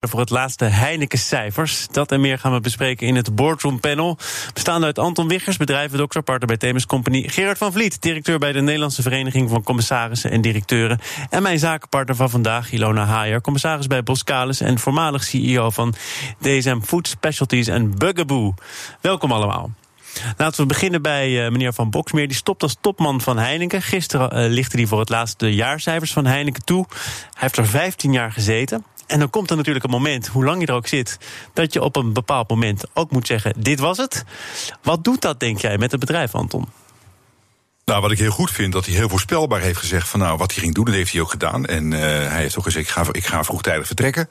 voor het laatste Heineken-cijfers. Dat en meer gaan we bespreken in het Boardroom Panel. Bestaande uit Anton Wiggers, bedrijvendokter, partner bij Themis Company. Gerard van Vliet, directeur bij de Nederlandse Vereniging van Commissarissen en Directeuren. En mijn zakenpartner van vandaag, Ilona Haier, commissaris bij Boskalis en voormalig CEO van DSM Food Specialties en Bugaboo. Welkom allemaal. Laten we beginnen bij uh, meneer Van Boksmeer. Die stopt als topman van Heineken. Gisteren uh, lichtte hij voor het laatst de jaarcijfers van Heineken toe. Hij heeft er 15 jaar gezeten. En dan komt er natuurlijk een moment, hoe lang je er ook zit, dat je op een bepaald moment ook moet zeggen: dit was het. Wat doet dat, denk jij, met het bedrijf, Anton? Nou, wat ik heel goed vind, dat hij heel voorspelbaar heeft gezegd van nou, wat hij ging doen, dat heeft hij ook gedaan. En uh, hij heeft ook gezegd, ik ga, ik ga vroegtijdig vertrekken.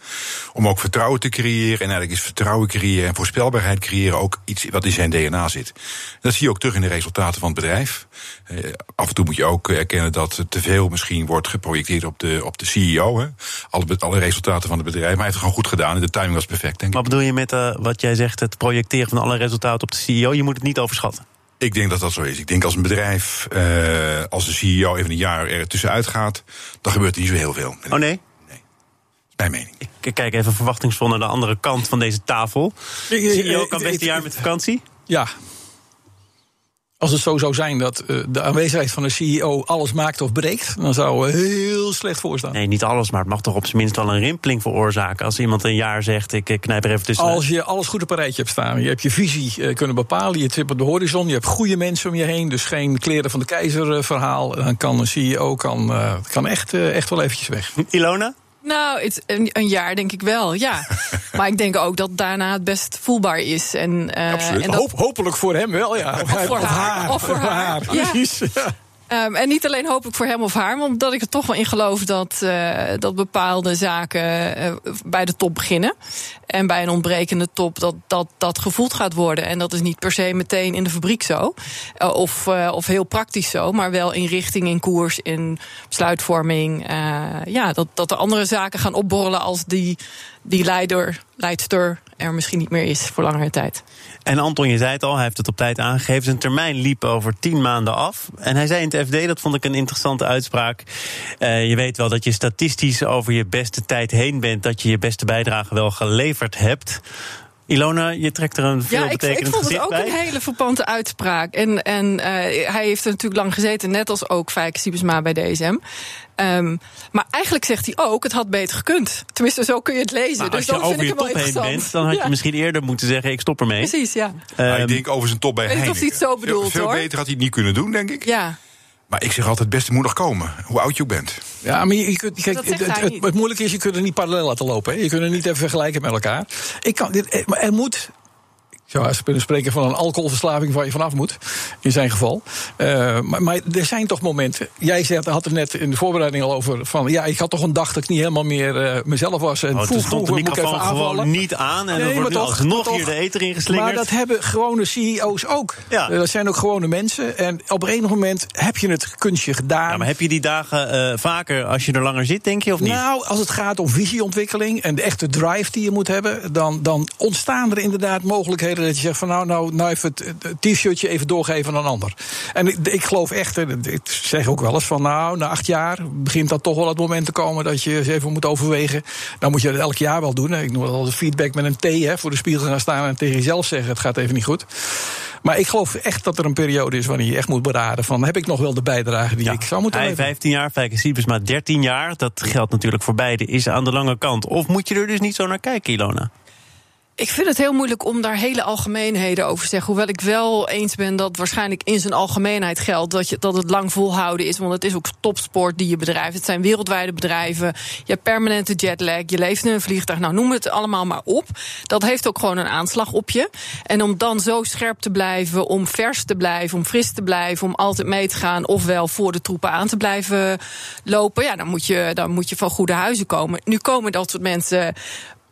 Om ook vertrouwen te creëren. En eigenlijk is vertrouwen creëren en voorspelbaarheid creëren ook iets wat in zijn DNA zit. Dat zie je ook terug in de resultaten van het bedrijf. Uh, af en toe moet je ook erkennen dat te veel misschien wordt geprojecteerd op de, op de CEO. Hè. Alle, alle resultaten van het bedrijf. Maar hij heeft het gewoon goed gedaan en de timing was perfect, denk ik. Wat bedoel je met uh, wat jij zegt, het projecteren van alle resultaten op de CEO? Je moet het niet overschatten. Ik denk dat dat zo is. Ik denk als een bedrijf, uh, als de CEO even een jaar er tussenuit gaat, dan gebeurt er niet zo heel veel. Oh nee? Nee. Dat is mijn mening. Ik kijk even verwachtingsvol naar de andere kant van deze tafel. De CEO kan best een jaar met vakantie? Ja, als het zo zou zijn dat uh, de aanwezigheid van een CEO alles maakt of breekt, dan zou we heel slecht voorstaan. Nee, niet alles, maar het mag toch op zijn minst wel een rimpeling veroorzaken. Als iemand een jaar zegt, ik knijp er even tussen. Als je alles goed op een rijtje hebt staan, je hebt je visie uh, kunnen bepalen, je tip op de horizon, je hebt goede mensen om je heen, dus geen kleren van de keizer uh, verhaal, dan kan een CEO kan, kan echt, echt wel eventjes weg. Ilona? Nou, het, een, een, jaar denk ik wel, ja. maar ik denk ook dat daarna het best voelbaar is. En, uh, Absoluut. En dat... Hoop, hopelijk voor hem wel, ja. Of, voor, of haar. haar. Of voor haar, Ja. Precies. Ja. Um, en niet alleen hoop ik voor hem of haar, maar omdat ik er toch wel in geloof dat, uh, dat bepaalde zaken uh, bij de top beginnen. En bij een ontbrekende top dat, dat dat gevoeld gaat worden. En dat is niet per se meteen in de fabriek zo. Uh, of, of heel praktisch zo, maar wel in richting, in koers, in besluitvorming. ja, dat, dat er andere zaken gaan opborrelen als die, die leider, leidster er misschien niet meer is voor langere tijd. En Anton, je zei het al, hij heeft het op tijd aangegeven. Zijn termijn liep over tien maanden af. En hij zei in het FD, dat vond ik een interessante uitspraak. Uh, je weet wel dat je statistisch over je beste tijd heen bent, dat je je beste bijdrage wel geleverd hebt. Ilona, je trekt er een veel ja, ik, ik vond het ook bij. een hele verpante uitspraak. En, en uh, hij heeft er natuurlijk lang gezeten, net als ook Fijke Siebesma bij DSM. Um, maar eigenlijk zegt hij ook, het had beter gekund. Tenminste, zo kun je het lezen. Maar dus als je over je top heen bent, dan had je ja. misschien eerder moeten zeggen, ik stop ermee. Precies, ja. Um, ik denk over zijn top bij weet Heineken. Of hij het zo bedoelt, veel, veel hoor. beter had hij het niet kunnen doen, denk ik. Ja. Maar ik zeg altijd, het beste moet nog komen. Hoe oud je ook bent. Ja, maar je, je kunt, kijk, het, het, het moeilijke is, je kunt er niet parallel laten lopen. Hè. Je kunt er niet even vergelijken met elkaar. Ik kan, dit, maar er moet zou kunnen spreken van een alcoholverslaving waar je vanaf moet. In zijn geval. Uh, maar, maar, er zijn toch momenten. Jij zegt, had het net in de voorbereiding al over. Van ja, ik had toch een dag dat ik niet helemaal meer uh, mezelf was. En oh, toen stond de microfoon gewoon niet aan. En Nee, dan wordt maar toch, maar hier de eter ingeslingerd. Maar dat hebben gewone CEO's ook. Ja. Dat zijn ook gewone mensen. En op een moment heb je het kunstje gedaan. Ja, maar heb je die dagen vaker als je er langer zit, denk je, of niet? Nou, als het gaat om visieontwikkeling en de echte drive die je moet hebben, dan, dan ontstaan er inderdaad mogelijkheden dat je zegt van nou, nou, nou even het, het t-shirtje even doorgeven aan een ander. En ik, ik geloof echt, ik zeg ook wel eens van nou, na acht jaar begint dat toch wel het moment te komen dat je eens even moet overwegen. Dan moet je dat elk jaar wel doen. Ik noem wel de feedback met een T, hè, voor de spiegel gaan staan en tegen jezelf zeggen het gaat even niet goed. Maar ik geloof echt dat er een periode is waarin je echt moet beraden van heb ik nog wel de bijdrage die Ja, ik zou moeten leveren. 15 jaar, Fijke Siebes maar 13 jaar. Dat geldt natuurlijk voor beide, is aan de lange kant. Of moet je er dus niet zo naar kijken, Ilona? Ik vind het heel moeilijk om daar hele algemeenheden over te zeggen. Hoewel ik wel eens ben dat waarschijnlijk in zijn algemeenheid geldt dat, je, dat het lang volhouden is. Want het is ook topsport die je bedrijft. Het zijn wereldwijde bedrijven. Je hebt permanente jetlag. Je leeft in een vliegtuig. Nou, noem het allemaal maar op. Dat heeft ook gewoon een aanslag op je. En om dan zo scherp te blijven, om vers te blijven, om fris te blijven, om altijd mee te gaan, ofwel voor de troepen aan te blijven lopen. Ja, dan moet je, dan moet je van goede huizen komen. Nu komen dat soort mensen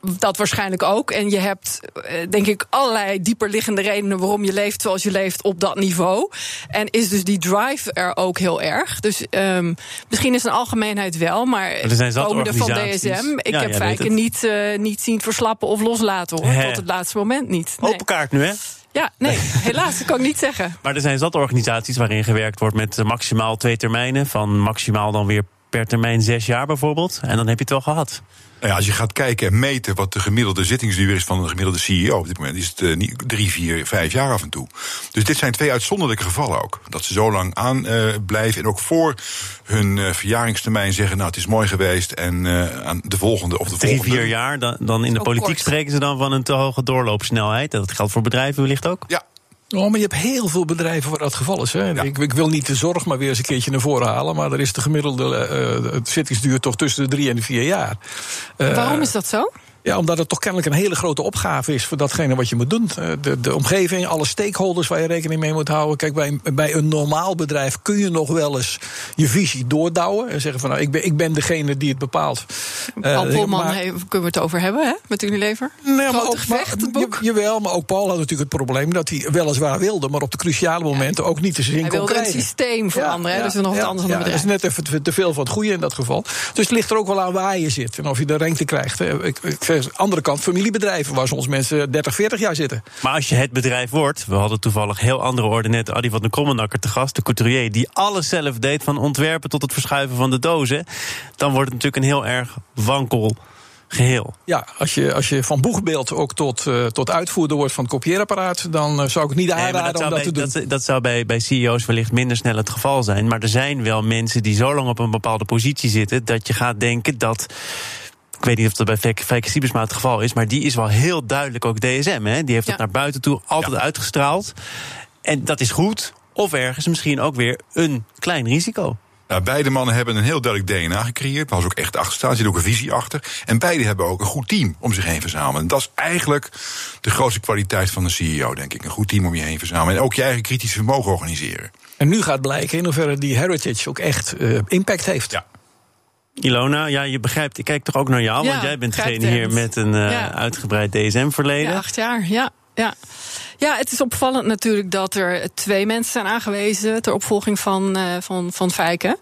dat waarschijnlijk ook. En je hebt, eh, denk ik, allerlei dieperliggende redenen waarom je leeft zoals je leeft op dat niveau. En is dus die drive er ook heel erg. Dus um, misschien is een algemeenheid wel, maar, zijn komende van DSM, ik ja, heb Fijken niet, uh, niet zien verslappen of loslaten hoor. Tot het laatste moment niet. Nee. Open kaart nu, hè? Ja, nee, helaas, dat kan ik niet zeggen. Maar er zijn zat organisaties waarin gewerkt wordt met maximaal twee termijnen. Van maximaal dan weer per termijn zes jaar bijvoorbeeld. En dan heb je het wel gehad. Nou ja, als je gaat kijken en meten wat de gemiddelde zittingsduur is van een gemiddelde CEO op dit moment, is het uh, niet drie, vier, vijf jaar af en toe. Dus dit zijn twee uitzonderlijke gevallen ook. Dat ze zo lang aan uh, blijven en ook voor hun uh, verjaringstermijn zeggen: Nou, het is mooi geweest en aan de volgende of de drie, volgende. vier jaar, dan, dan in de politiek kort. spreken ze dan van een te hoge doorloopsnelheid. Dat geldt voor bedrijven wellicht ook? Ja, Oh, maar je hebt heel veel bedrijven waar dat geval is. Hè? Ja. Ik, ik, wil niet de zorg maar weer eens een keertje naar voren halen. Maar er is de gemiddelde uh, zittingsduur toch tussen de drie en de vier jaar. Uh, Waarom is dat zo? Ja, omdat het toch kennelijk een hele grote opgave is voor datgene wat je moet doen. De, de omgeving, alle stakeholders waar je rekening mee moet houden. Kijk, bij, bij een normaal bedrijf kun je nog wel eens je visie doordouwen. En zeggen van nou, ik ben, ik ben degene die het bepaalt. Paul uh, Polman, maar, kunnen we het over hebben, hè? Met Unilever? Nee, maar Grote ook, gevecht, het boek. Je, jawel, maar ook Paul had natuurlijk het probleem dat hij weliswaar wilde, maar op de cruciale momenten ja, ook niet te zin kon krijgen. Hij wilde het systeem veranderen, ja, ja, dus nog wat anders dan bedrijf. Dat is net even te veel van het goede in dat geval. Dus het ligt er ook wel aan waar je zit en of je de ruimte krijgt. Ik, ik andere kant, familiebedrijven waar soms mensen 30, 40 jaar zitten. Maar als je het bedrijf wordt, we hadden toevallig heel andere orde net Adi van de Krommenakker te gast, de couturier, die alles zelf deed, van ontwerpen tot het verschuiven van de dozen, dan wordt het natuurlijk een heel erg wankel geheel. Ja, als je, als je van boegbeeld ook tot, uh, tot uitvoerder wordt van het kopieerapparaat, dan uh, zou ik het niet aanraden nee, dat om dat bij, te doen. Dat, dat zou bij, bij CEO's wellicht minder snel het geval zijn. Maar er zijn wel mensen die zo lang op een bepaalde positie zitten dat je gaat denken dat. Ik weet niet of dat bij Fijke Siebesma het geval is, maar die is wel heel duidelijk ook DSM. Hè? Die heeft het Ja. naar buiten toe altijd Ja. uitgestraald. En dat is goed. Of ergens misschien ook weer een klein risico. Nou, beide mannen hebben een heel duidelijk DNA gecreëerd. Waar ze ook echt achter staan. Er zit ook een visie achter. En beide hebben ook een goed team om zich heen verzamelen. En dat is eigenlijk de grootste kwaliteit van een CEO, denk ik. Een goed team om je heen verzamelen. En ook je eigen kritische vermogen organiseren. En nu gaat blijken in hoeverre die heritage ook echt uh, impact heeft. Ja. Ilona, ja, je begrijpt, ik kijk toch ook naar jou, Ja, want jij bent degene hier met een uh, Ja. uitgebreid DSM-verleden. Ja, acht jaar, ja. Ja. ja, het is opvallend natuurlijk dat er twee mensen zijn aangewezen ter opvolging van, uh, van, van Fijken.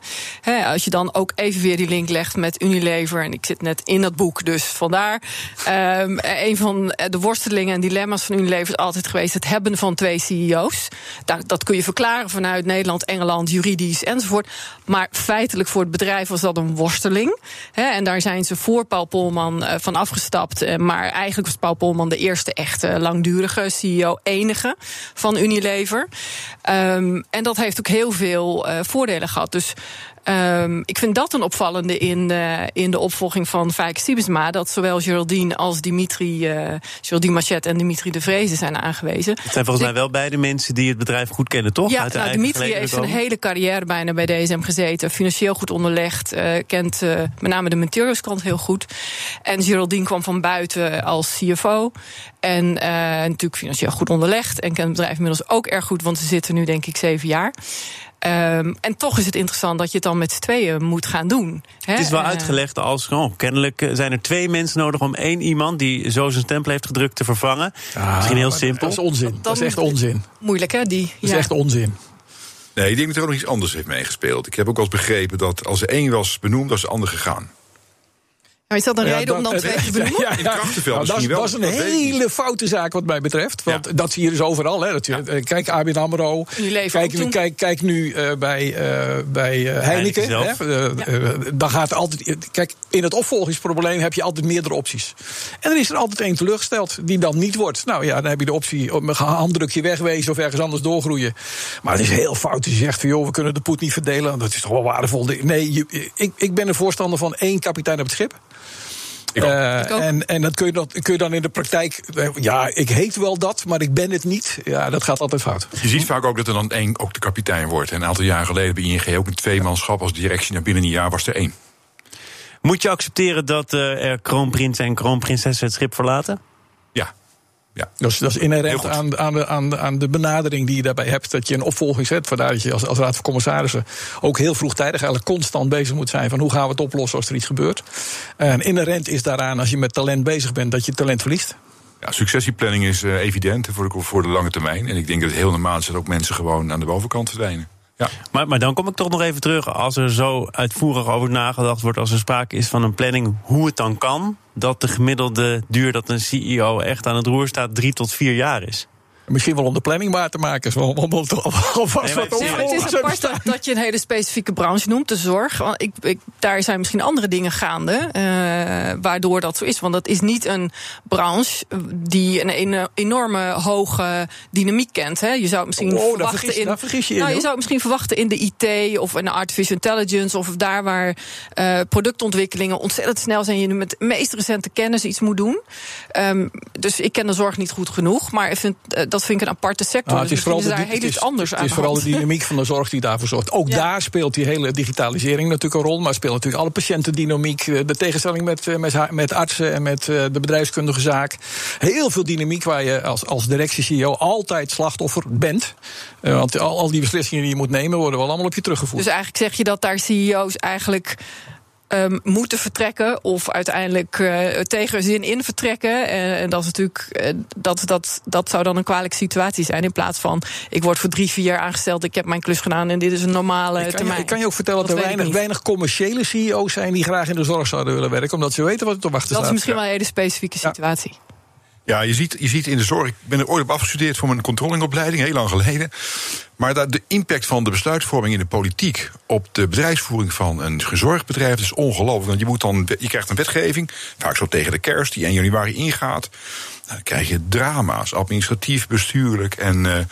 Als je dan ook even weer die link legt met Unilever, en ik zit net in dat boek, dus vandaar. Um, een van de worstelingen en dilemma's van Unilever is altijd geweest het hebben van twee CEO's. Dat, dat kun je verklaren vanuit Nederland, Engeland, juridisch enzovoort. Maar feitelijk voor het bedrijf was dat een worsteling. En daar zijn ze voor Paul Polman uh, van afgestapt. Uh, maar eigenlijk was Paul Polman de eerste echte langdurige CEO, enige van Unilever. Um, en dat heeft ook heel veel uh, voordelen gehad. Dus Um, ik vind dat een opvallende in, uh, in de opvolging van Fijke Siebesma. Dat zowel Geraldine als Dimitri, uh, Geraldine Machet en Dimitri de Vreese zijn aangewezen. Het zijn volgens mij wel beide mensen die het bedrijf goed kennen, toch? Ja, nou, Dimitri heeft zijn hele carrière bijna bij DSM gezeten. Financieel goed onderlegd. Uh, kent uh, met name de materialskant heel goed. En Geraldine kwam van buiten als CFO. En uh, natuurlijk financieel goed onderlegd. En kent het bedrijf inmiddels ook erg goed, want ze zitten nu denk ik zeven jaar. Um, en toch is het interessant dat je het dan met z'n tweeën moet gaan doen. Hè? Het is wel Uh, uitgelegd als, oh, kennelijk zijn er twee mensen nodig om één iemand die zo zijn stempel heeft gedrukt te vervangen. Ah, Misschien heel simpel. Dat is onzin. Dat, is echt onzin. Moeilijk, hè? Die, Dat is ja. echt onzin. Nee, ik denk dat er ook nog iets anders heeft meegespeeld. Ik heb ook wel eens begrepen dat als er één was benoemd, was de ander gegaan. Maar is dat een Ja, reden om dan dat- twee te benoemen? Ja, ja, In krachtenveld Nou, dat, wel, dat is een dat hele foute zaak wat mij betreft. Want dat zie je dus overal. Hè. Dat je, eh, Kijk, ABN AMRO. Kijk, toen. kijk, kijk nu uh, bij, uh, bij uh, Heineken. Uh, dan gaat altijd, kijk, in het opvolgingsprobleem heb je altijd meerdere opties. En er is er altijd één teleurgesteld die dan niet wordt. Nou ja, dan heb je de optie om een handdrukje wegwezen of ergens anders doorgroeien. Maar het is heel fout als je zegt van joh, we kunnen de poet niet verdelen. Dat is toch wel waardevol. Nee, je, ik, ik ben een voorstander van één kapitein op het schip. Ik. Uh, ook. en, en dat kun je, dat kun je dan in de praktijk. eh, Ja, ik heet wel dat, maar ik ben het niet. Ja, dat gaat altijd fout. Je ziet vaak ook dat er dan één ook de kapitein wordt. En een aantal jaren geleden bij ING ook een tweemanschap als directie. naar binnen een jaar was er één. Moet je accepteren dat uh, er kroonprins en kroonprinsessen het schip verlaten? Ja. Dus dat is inherent aan, aan, de, aan, de, aan de benadering die je daarbij hebt. Dat je een opvolging zet. Vandaar dat je als, als raad van commissarissen ook heel vroegtijdig eigenlijk constant bezig moet zijn van hoe gaan we het oplossen als er iets gebeurt. En inherent is daaraan als je met talent bezig bent dat je talent verliest. Ja, successieplanning is eh, evident voor de, voor de lange termijn. En ik denk dat het heel normaal is dat ook mensen gewoon aan de bovenkant verdwijnen. Maar, maar dan kom ik toch nog even terug. Als er zo uitvoerig over nagedacht wordt, als er sprake is van een planning, hoe het dan kan dat de gemiddelde duur dat een CEO echt aan het roer staat drie tot vier jaar is. Misschien wel om de planning waar te maken. Om, om, alvast wat het is apart dat, dat je een hele specifieke branche noemt, de zorg. Want ik, daar zijn misschien andere dingen gaande, eh, waardoor dat zo is. Want dat is niet een branche die een, enorme hoge dynamiek kent. Je zou het misschien Oh, verwachten in. je in. Nou, je zou het misschien verwachten in de IT of in de artificial intelligence of daar waar eh, productontwikkelingen ontzettend snel zijn. Je nu met de meest recente kennis iets moet doen. Ehm, dus ik ken de zorg niet goed genoeg, maar ik vind, eh, dat vind ik een aparte sector. Nou, het dus is vooral daar heel iets anders het aan is vooral de dynamiek van de zorg die daarvoor zorgt. Ook Ja. daar speelt die hele digitalisering natuurlijk een rol. Maar speelt natuurlijk alle patiëntendynamiek. eh, De tegenstelling met, eh, met, artsen en met eh, de bedrijfskundige zaak. Heel veel dynamiek waar je als, als directie-CEO altijd slachtoffer bent. Want al, al die beslissingen die je moet nemen worden wel allemaal op je teruggevoerd. Dus eigenlijk zeg je dat daar CEO's eigenlijk ehm, moeten vertrekken of uiteindelijk eh, tegen hun zin in vertrekken. Eh, en dat is natuurlijk eh, dat, dat, dat zou dan een kwalijke situatie zijn. In plaats van ik word voor drie, vier jaar aangesteld, ik heb mijn klus gedaan en dit is een normale ik, kan je, termijn. ik kan je ook vertellen dat, Dat er weinig, weinig commerciële CEO's zijn die graag in de zorg zouden willen werken. Omdat ze weten wat er te wachten dat is staat. misschien wel een hele specifieke situatie. Ja, je ziet, je ziet in de zorg. Ik ben er ooit op afgestudeerd voor mijn controllingopleiding, heel lang geleden. Maar dat de impact van de besluitvorming in de politiek op de bedrijfsvoering van een gezorgdbedrijf is ongelooflijk. Want je, moet dan, je krijgt een wetgeving, vaak zo tegen de kerst, die 1 januari ingaat. Nou, dan krijg je drama's, administratief, bestuurlijk. En eh,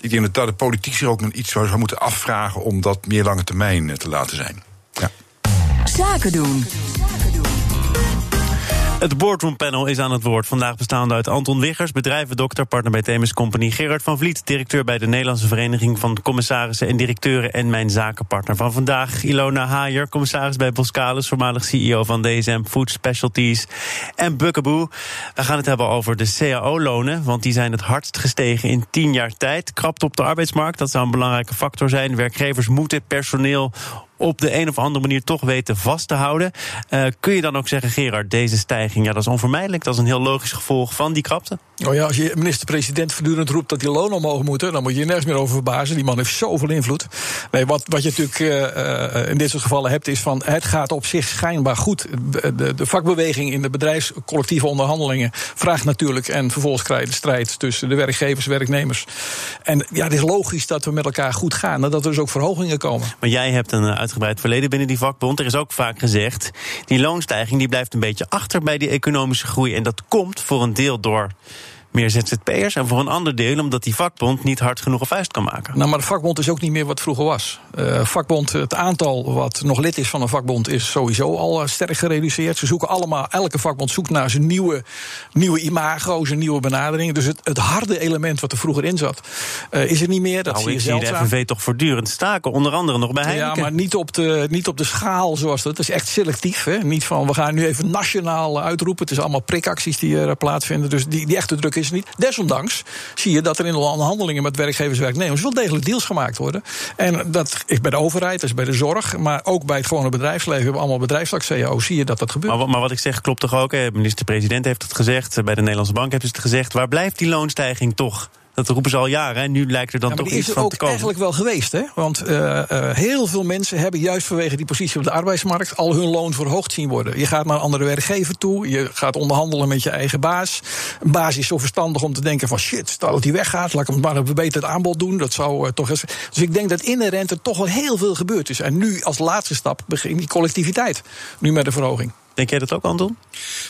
ik denk dat de politiek zich ook iets zou moeten afvragen om dat meer lange termijn eh, te laten zijn. Ja. Zaken doen. Het Boardroom Panel is aan het woord. Vandaag bestaande uit Anton Wiggers, bedrijvendokter, partner bij Themis Company. Gerard van Vliet, directeur bij de Nederlandse Vereniging van Commissarissen en Directeuren. En mijn zakenpartner van vandaag, Ilona Haier, commissaris bij Boskalis, voormalig CEO van DSM Food Specialties. En Bukkeboe. We gaan het hebben over de CAO-lonen, want die zijn het hardst gestegen in tien jaar tijd. Krapt op de arbeidsmarkt, dat zou een belangrijke factor zijn. Werkgevers moeten personeel op de een of andere manier toch weten vast te houden. Eh, kun je dan ook zeggen, Gerard, deze stijging, ja, dat is onvermijdelijk. Dat is een heel logisch gevolg van die krapte. Oh ja, als je minister-president voortdurend roept dat die lonen omhoog moeten, dan moet je je nergens meer over verbazen. Die man heeft zoveel invloed. Nee, wat, wat je natuurlijk eh, eh, in dit soort gevallen hebt, is van het gaat op zich schijnbaar goed. De, de, vakbeweging in de bedrijfscollectieve onderhandelingen vraagt natuurlijk. En vervolgens krijg je de strijd tussen de werkgevers en werknemers. En ja, het is logisch dat we met elkaar goed gaan. En dat er dus ook verhogingen komen. Maar jij hebt een eh, uitgebreid verleden binnen die vakbond. Er is ook vaak gezegd, die loonstijging die blijft een beetje achter bij die economische groei. En dat komt voor een deel door meer ZZP'ers. En voor een ander deel omdat die vakbond niet hard genoeg een vuist kan maken. Nou, maar de vakbond is ook niet meer wat vroeger was. Eh vakbond, het aantal wat nog lid is van een vakbond is sowieso al eh, sterk gereduceerd. Ze zoeken allemaal, elke vakbond zoekt naar zijn nieuwe, nieuwe imago, zijn nieuwe benadering. Dus het, het harde element wat er vroeger in zat, eh, is er niet meer. Dat Nou, zie je de. FNV toch voortdurend staken. Onder andere nog bij Heineken. Ja, maar niet op, de, niet op de schaal zoals dat. Het is echt selectief. Hè? Niet van we gaan nu even nationaal uitroepen. Het is allemaal prikacties die er plaatsvinden. Dus die, die echte druk is niet. Desondanks zie je dat er in de onderhandelingen met werkgevers en werknemers wel degelijk deals gemaakt worden. En dat is bij de overheid, dat is bij de zorg, maar ook bij het gewone bedrijfsleven. We hebben allemaal bedrijfstak CAO. Zie je dat dat gebeurt. Maar, maar wat ik zeg klopt toch ook? De minister-president heeft het gezegd. Bij de Nederlandse Bank ze het gezegd. Waar blijft die loonstijging toch? Dat roepen ze al jaren. En nu lijkt er dan Ja, toch iets is van ook te komen. eigenlijk wel geweest. Hè? Want eh, eh, heel veel mensen hebben juist vanwege die positie op de arbeidsmarkt al hun loon verhoogd zien worden. Je gaat naar een andere werkgever toe. Je gaat onderhandelen met je eigen baas. Een baas is zo verstandig om te denken van shit, stel dat hij weggaat, laat ik hem maar een beter aanbod doen. Dat zou eh, toch eens. Dus ik denk dat inherent er toch wel heel veel gebeurd is. En nu als laatste stap begint die collectiviteit. Nu met de verhoging. Denk jij dat ook, Anton?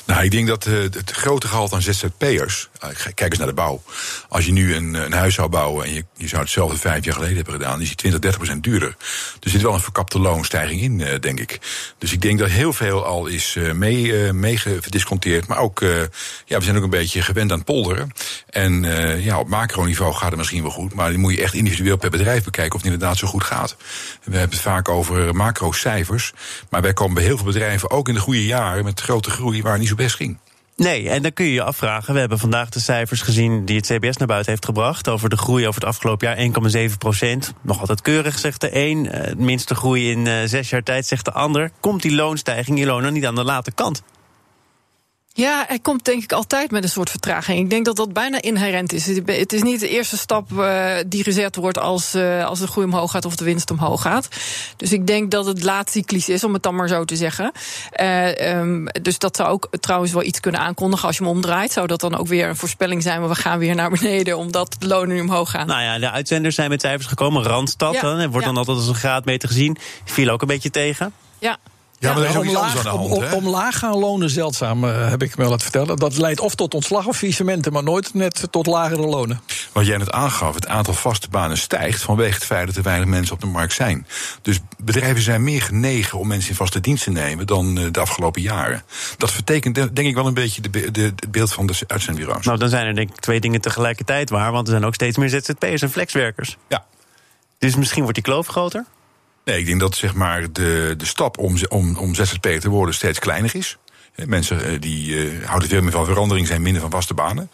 Nou, ik denk dat eh, het grote gehalte aan ZZP'ers. eh, Kijk eens naar de bouw. Als je nu een, een huis zou bouwen en je, je zou hetzelfde vijf jaar geleden hebben gedaan, is die 20, 30 procent duurder. Er zit wel een verkapte loonstijging in, eh, denk ik. Dus ik denk dat heel veel al is eh, mee, eh, meegedisconteerd. Maar ook, eh, ja, we zijn ook een beetje gewend aan polderen. En eh, ja, op macroniveau gaat het misschien wel goed. Maar dan moet je echt individueel per bedrijf bekijken of het inderdaad zo goed gaat. We hebben het vaak over macrocijfers. Maar wij komen bij heel veel bedrijven, ook in de goede jaren, met grote groei waar niet zo best ging. Nee, en dan kun je je afvragen. We hebben vandaag de cijfers gezien die het CBS naar buiten heeft gebracht. Over de groei over het afgelopen jaar 1,7 procent. Nog altijd keurig, zegt de een. Het minste groei in uh, zes jaar tijd, zegt de ander. Komt die loonstijging, Ilona, niet aan de late kant? Ja, hij komt denk ik altijd met een soort vertraging. Ik denk dat dat bijna inherent is. Het is niet de eerste stap uh, die gezet wordt als, uh, als de groei omhoog gaat of de winst omhoog gaat. Dus ik denk dat het laatcyclisch is, om het dan maar zo te zeggen. Uh, um, dus dat zou ook trouwens wel iets kunnen aankondigen als je hem omdraait. Zou dat dan ook weer een voorspelling zijn, maar we gaan weer naar beneden omdat de lonen nu omhoog gaan? Nou ja, de uitzenders zijn met cijfers gekomen. Randstad, ja, dan, wordt ja. dan altijd als een graadmeter gezien. Viel ook een beetje tegen. Ja. Ja, maar er is ook omlaag, iets aan de hand. om, omlaag gaan lonen zeldzaam, uh, heb ik me laten vertellen. Dat leidt of tot ontslag of faillissementen, maar nooit net tot lagere lonen. Wat jij net aangaf, het aantal vaste banen stijgt vanwege het feit dat er weinig mensen op de markt zijn. Dus bedrijven zijn meer genegen om mensen in vaste dienst te nemen dan uh, de afgelopen jaren. Dat vertekent denk ik wel een beetje de, de, het beeld van de uitzendbureaus. Nou, dan zijn er denk ik twee dingen tegelijkertijd waar, want er zijn ook steeds meer ZZP'ers en flexwerkers. Ja. Dus misschien wordt die kloof groter? Nee, ik denk dat zeg maar, de, de stap om, om, om ZZP te worden steeds kleiner is. Mensen die uh, houden veel meer van verandering, zijn minder van vaste banen.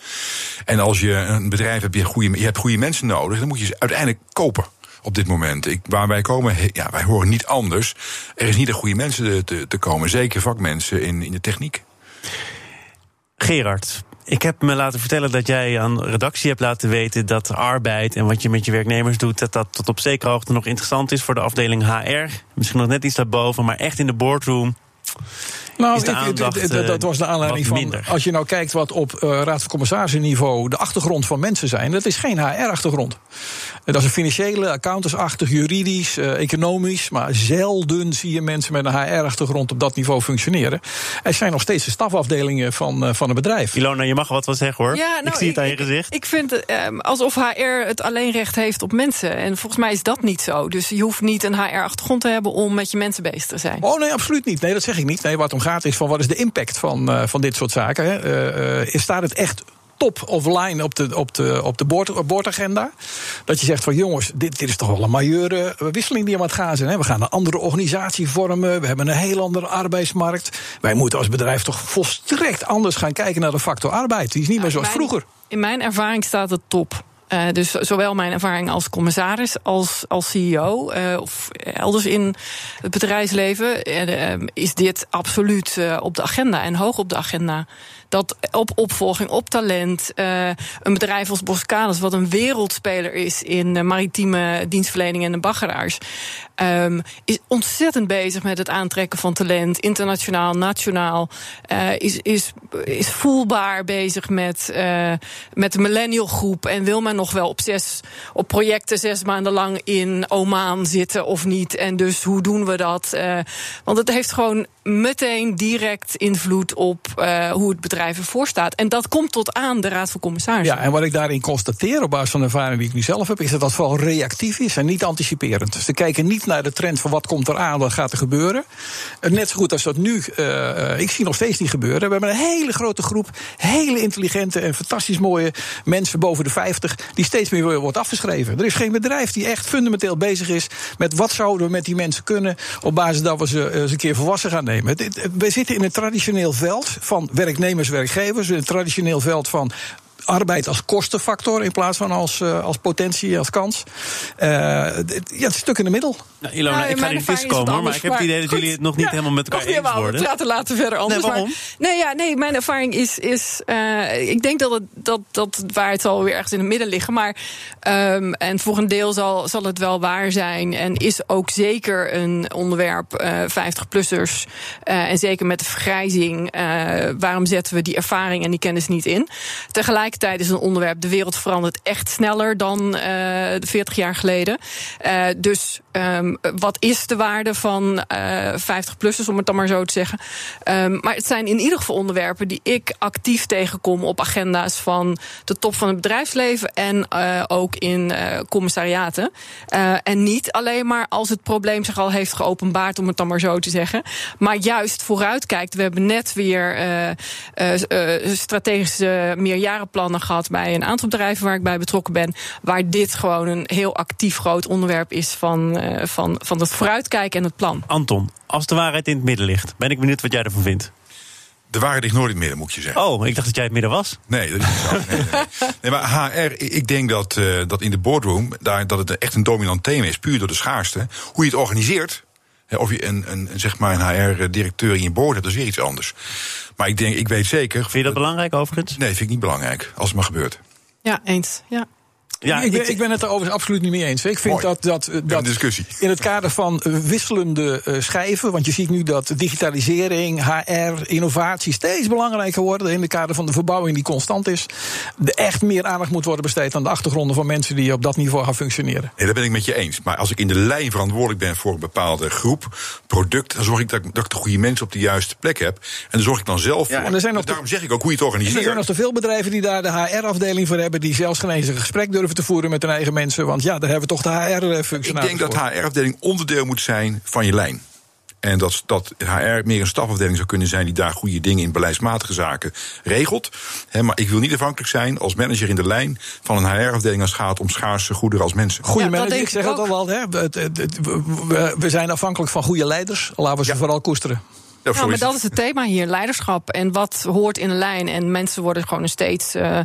En als je een bedrijf hebt, je, goede, je hebt goede mensen nodig, dan moet je ze uiteindelijk kopen op dit moment. Ik, waar wij komen, ja, wij horen niet anders. Er is niet een goede mensen te, te komen, zeker vakmensen in, in de techniek. Gerard, ik heb me laten vertellen dat jij aan redactie hebt laten weten dat arbeid en wat je met je werknemers doet, dat dat tot op zekere hoogte nog interessant is voor de afdeling HR. Misschien nog net iets daarboven, maar echt in de boardroom. Nou, ik, dat was de aanleiding van. Als je nou kijkt wat op uh, Raad van Commissarissen niveau de achtergrond van mensen zijn, dat is geen HR-achtergrond. Dat is een financiële, accountantsachtig, juridisch, uh, economisch. Maar zelden zie je mensen met een HR-achtergrond op dat niveau functioneren. Er zijn nog steeds de stafafdelingen van, uh, van een bedrijf. Ilona, je mag wat wel zeggen hoor. Ja, nou, ik zie het aan je gezicht. Ik vind um, alsof HR het alleen recht heeft op mensen. En volgens mij is dat niet zo. Dus je hoeft niet een HR-achtergrond te hebben om met je mensen bezig te zijn. Oh nee, absoluut niet. Nee, dat zeg ik niet. Nee, wat om gaat is van wat is de impact van, uh, van dit soort zaken. Hè? Uh, staat het echt top of line op de, op de, op de boord, boordagenda. Dat je zegt van jongens, dit, dit is toch wel een majeure wisseling die aan het gaan zijn. Hè? We gaan een andere organisatie vormen. We hebben een heel andere arbeidsmarkt. Wij moeten als bedrijf toch volstrekt anders gaan kijken naar de factor arbeid. Die is niet meer zoals mijn, vroeger. In mijn ervaring staat het top. Uh, dus zowel mijn ervaring als commissaris als, als CEO uh, of elders in het bedrijfsleven uh, is dit absoluut op de agenda en hoog op de agenda dat op opvolging, op talent, uh, een bedrijf als Boskalis, wat een wereldspeler is in de maritieme dienstverlening en de baggeraars, um, is ontzettend bezig met het aantrekken van talent, internationaal, nationaal, uh, is, is, is voelbaar bezig met, uh, met de millennial groep en wil men nog wel op, zes, op projecten zes maanden lang in Oman zitten of niet. En dus hoe doen we dat? Want het heeft gewoon meteen direct invloed op hoe het bedrijf ervoor staat. En dat komt tot aan de Raad van Commissarissen. Ja, en wat ik daarin constateer op basis van de ervaring die ik nu zelf heb, is dat dat vooral reactief is en niet anticiperend. Dus ze kijken niet naar de trend van wat komt er aan, wat gaat er gebeuren. Net zo goed als dat nu, uh, ik zie nog steeds niet gebeuren. We hebben een hele grote groep hele intelligente en fantastisch mooie mensen boven de 50 die steeds meer wordt afgeschreven. Er is geen bedrijf die echt fundamenteel bezig is met wat zouden we met die mensen kunnen op basis dat we ze eens een keer volwassen gaan nemen. We zitten in een traditioneel veld van werknemers, werkgevers, een traditioneel veld van arbeid als kostenfactor in plaats van als, uh, als potentie, als kans. Uh, ja, het is een stuk in de middel. Nou, Ilona, nou, ik ga niet vis komen, maar ik heb het idee dat jullie het nog niet ja, helemaal met elkaar eens worden. We praten later verder anders. Nee, waarom? Maar, nee, ja, nee, mijn ervaring is, is uh, ik denk dat het, dat, dat waar het zal weer ergens in het midden liggen. Maar, um, en voor een deel zal, zal het wel waar zijn. En is ook zeker een onderwerp, 50-plussers. en zeker met de vergrijzing. waarom zetten we die ervaring en die kennis niet in? Tegelijk is een onderwerp. De wereld verandert echt sneller dan uh, 40 jaar geleden. Uh, dus um, wat is de waarde van uh, 50-plussers, om het dan maar zo te zeggen? Um, maar het zijn in ieder geval onderwerpen die ik actief tegenkom op agenda's van de top van het bedrijfsleven en ook in commissariaten. en niet alleen maar als het probleem zich al heeft geopenbaard, om het dan maar zo te zeggen. Maar juist vooruitkijkt. We hebben net weer strategische meerjarenplannen gehad bij een aantal bedrijven waar ik bij betrokken ben. Waar dit gewoon een heel actief groot onderwerp is van, uh, van, van het vooruitkijken en het plan. Anton, als de waarheid in het midden ligt, ben ik benieuwd wat jij ervan vindt. De waarheid ligt nooit in het midden, moet je zeggen. Oh, ik dacht dat jij het midden was. Nee, dat is niet zo. Nee, nee, nee. Nee, maar HR, ik denk dat, eh, dat in de boardroom... Daar, dat het echt een dominant thema is, puur door de schaarste. Hoe je het organiseert... Of je een, een, zeg maar een HR-directeur in je board hebt, dat is weer iets anders. Maar ik denk, ik weet zeker. Vind je dat belangrijk overigens? Nee, vind ik niet belangrijk, als het maar gebeurt. Ja, eens. Ja. Ja, ik, ben, ik ben het er overigens absoluut niet mee eens. Ik vind Mooi. dat, dat, dat discussie. in het kader van eh, wisselende eh, schijven, want je ziet nu dat digitalisering, HR, innovatie steeds belangrijker worden in het kader van de verbouwing die constant is, er echt meer aandacht moet worden besteed aan de achtergronden van mensen die op dat niveau gaan functioneren. Nee, dat ben ik met je eens. Maar als ik in de lijn verantwoordelijk ben voor een bepaalde groep, product, dan zorg ik dat, ik- dat ik de goede mensen op de juiste plek heb. En dan zorg ik dan zelf voor. en er zijn nog Dus daarom zeg ik ook hoe je het Er zijn organiseert. nog te veel bedrijven die daar de HR-afdeling voor hebben, die zelfs geen eens een gesprek durven te voeren met hun eigen mensen. Want ja, daar hebben we toch de HR-functionaris. Ik denk dat HR-afdeling onderdeel moet zijn van je lijn. En dat, dat HR meer een stafafdeling zou kunnen zijn die daar goede dingen in beleidsmatige zaken regelt. Hè, maar ik wil niet afhankelijk zijn als manager in de lijn van een HR-afdeling als het gaat om schaarse goederen als mensen. Goede Ja, dat manager, ik zeg het al wel. Hè. We- zijn afhankelijk van goede leiders. Laten we ze Ja. vooral koesteren. Ja, maar dat is het thema hier, leiderschap. En wat hoort in een lijn. En mensen worden gewoon steeds eh,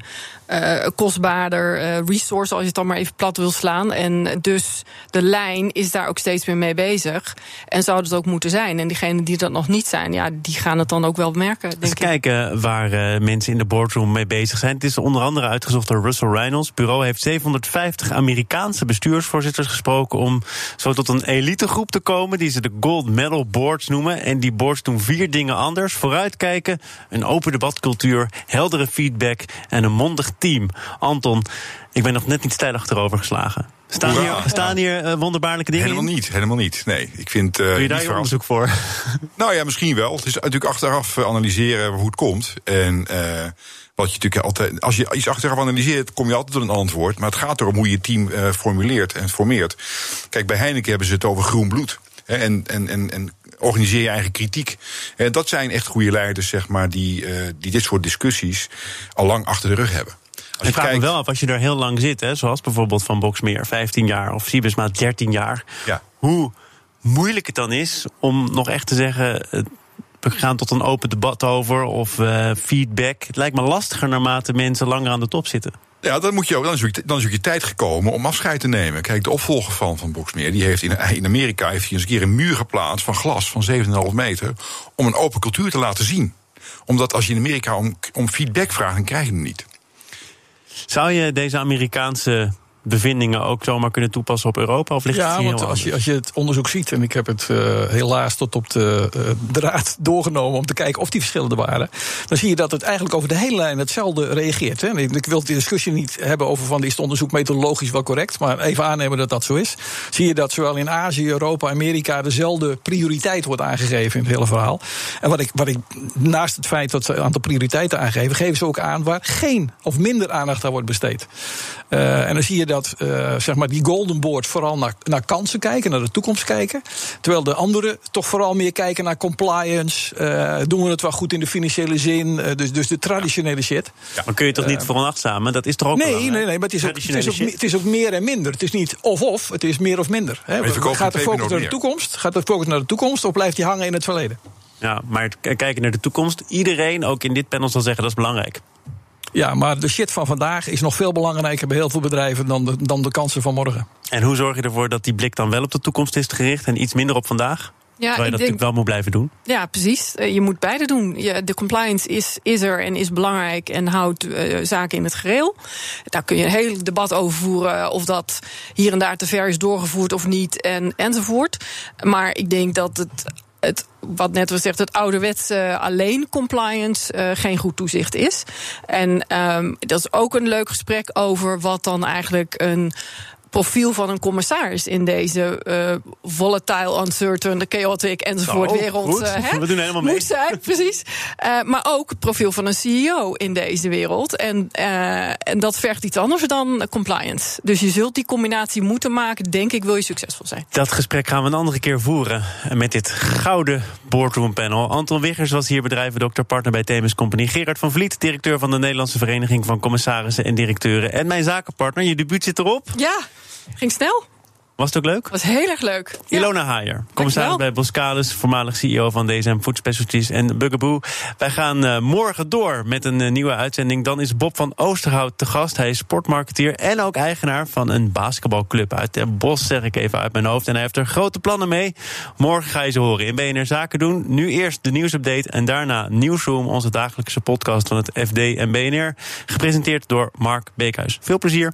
eh, kostbaarder eh, resource, als je het dan maar even plat wil slaan. En dus de lijn is daar ook steeds meer mee bezig. En zou het ook moeten zijn. En diegenen die dat nog niet zijn, ja, die gaan het dan ook wel merken. Eens ik. kijken waar eh, mensen in de boardroom mee bezig zijn. Het is onder andere uitgezocht door Russell Reynolds. Het bureau heeft 750 Amerikaanse bestuursvoorzitters gesproken om zo tot een elitegroep te komen, die ze de Gold Medal Boards noemen. En die boards doen vier dingen anders: vooruitkijken, een open debatcultuur, heldere feedback en een mondig team. Anton, ik ben nog net niet stijl achterover geslagen. Staan Hoera. hier, staan hier eh, wonderbaarlijke dingen Helemaal in? niet, helemaal niet. Nee, ik vind. eh, Doe je daar je onderzoek voor? Nou ja, misschien wel. Het is natuurlijk achteraf eh, analyseren hoe het komt. En wat je natuurlijk altijd. Als je iets achteraf analyseert, kom je altijd tot een antwoord. Maar het gaat erom hoe je team formuleert en formeert. Kijk, bij Heineken hebben ze het over groen bloed. Hè, en, en, en, en organiseer je eigen kritiek. En dat zijn echt goede leiders, zeg maar, die, die dit soort discussies al lang achter de rug hebben. Ik vraag me wel af, als je er heel lang zit, hè, zoals bijvoorbeeld van Boxmeer, 15 jaar, of Siebesma 13 jaar, Ja. hoe moeilijk het dan is om nog echt te zeggen. eh, We gaan tot een open debat over of eh, feedback. Het lijkt me lastiger naarmate mensen langer aan de top zitten. Ja, dan, moet je ook, dan, is ook, dan is ook je tijd gekomen om afscheid te nemen. Kijk, de opvolger van, van Boxmeer, die heeft in, in Amerika heeft hij eens een keer een muur geplaatst van glas van 7,5 meter. om een open cultuur te laten zien. Omdat als je in Amerika om, om feedback vraagt, dan krijg je hem niet. Zou je deze Amerikaanse bevindingen ook zomaar kunnen toepassen op Europa? Of ligt het Ja, hier want als je, als je het onderzoek ziet, en ik heb het eh, helaas tot op de eh, draad doorgenomen om te kijken of die verschillen er waren, dan zie je dat het eigenlijk over de hele lijn hetzelfde reageert. Hè. En Ik wil die discussie niet hebben over van is het onderzoek methodologisch wel correct, maar even aannemen dat dat zo is. Zie je dat zowel in Azië, Europa, Amerika dezelfde prioriteit wordt aangegeven in het hele verhaal. En wat ik, wat ik naast het feit dat ze een aantal prioriteiten aangeven, geven ze ook aan waar geen of minder aandacht aan wordt besteed. Eh, en dan zie je dat eh, zeg maar die golden board vooral naar, naar kansen kijken, naar de toekomst kijken. Terwijl de anderen toch vooral meer kijken naar compliance. eh, doen we het wel goed in de financiële zin? eh, dus, dus de traditionele shit. Maar kun je toch niet veronachtzamen? Dat is toch ook Nee, nee, nee, maar het is, ook, het, is ook, het is ook meer en minder. Het is niet of-of, het is meer of minder. Hè. Gaat de focus naar de toekomst? Gaat de focus naar de toekomst of blijft die hangen in het verleden? Ja, maar kijken naar de toekomst. Iedereen, ook in dit panel, zal zeggen dat is belangrijk. Ja, maar de shit van vandaag is nog veel belangrijker bij heel veel bedrijven dan de, dan de kansen van morgen. En hoe zorg je ervoor dat die blik dan wel op de toekomst is gericht en iets minder op vandaag? Ja, Terwijl je ik dat denk, natuurlijk wel moet blijven doen. ja, precies. Eh, Je moet beide doen. Je, de compliance is, is er en is belangrijk en houdt eh, zaken in het gereel. Daar kun je een heel debat over voeren of dat hier en daar te ver is doorgevoerd of niet en, enzovoort. Maar ik denk dat het. Het, wat net was zegt, het ouderwetse alleen compliance uh, geen goed toezicht is. En um, dat is ook een leuk gesprek over wat dan eigenlijk een profiel van een commissaris in deze uh, volatile, uncertain, chaotic enzovoort oh, wereld. Uh, hè, We doen helemaal mee. Moet zijn, precies. Uh, maar ook het profiel van een CEO in deze wereld. En, en dat vergt iets anders dan compliance. Dus je zult die combinatie moeten maken, denk ik, wil je succesvol zijn. Dat gesprek gaan we een andere keer voeren. Met dit gouden boardroom panel. Anton Wiggers was hier bedrijvendokter, partner bij Themis Company. Gerard van Vliet, directeur van de Nederlandse Vereniging van Commissarissen en Directeuren. En mijn zakenpartner, je debuut zit erop. Ja. Ging snel? Was het ook leuk? Was heel erg leuk. Ja. Ilona Haier, commissaris bij Boskalis, voormalig CEO van DSM Food Specialties en Bugaboo. Wij gaan eh, morgen door met een eh, nieuwe uitzending. Dan is Bob van Oosterhout te gast. Hij is sportmarketeer en ook eigenaar van een basketbalclub uit Den Bosch, zeg ik even uit mijn hoofd. En hij heeft er grote plannen mee. Morgen ga je ze horen in BNR Zaken doen. Nu eerst de nieuwsupdate en daarna Nieuwsroom, onze dagelijkse podcast van het FD en BNR. Gepresenteerd door Mark Beekhuis. Veel plezier.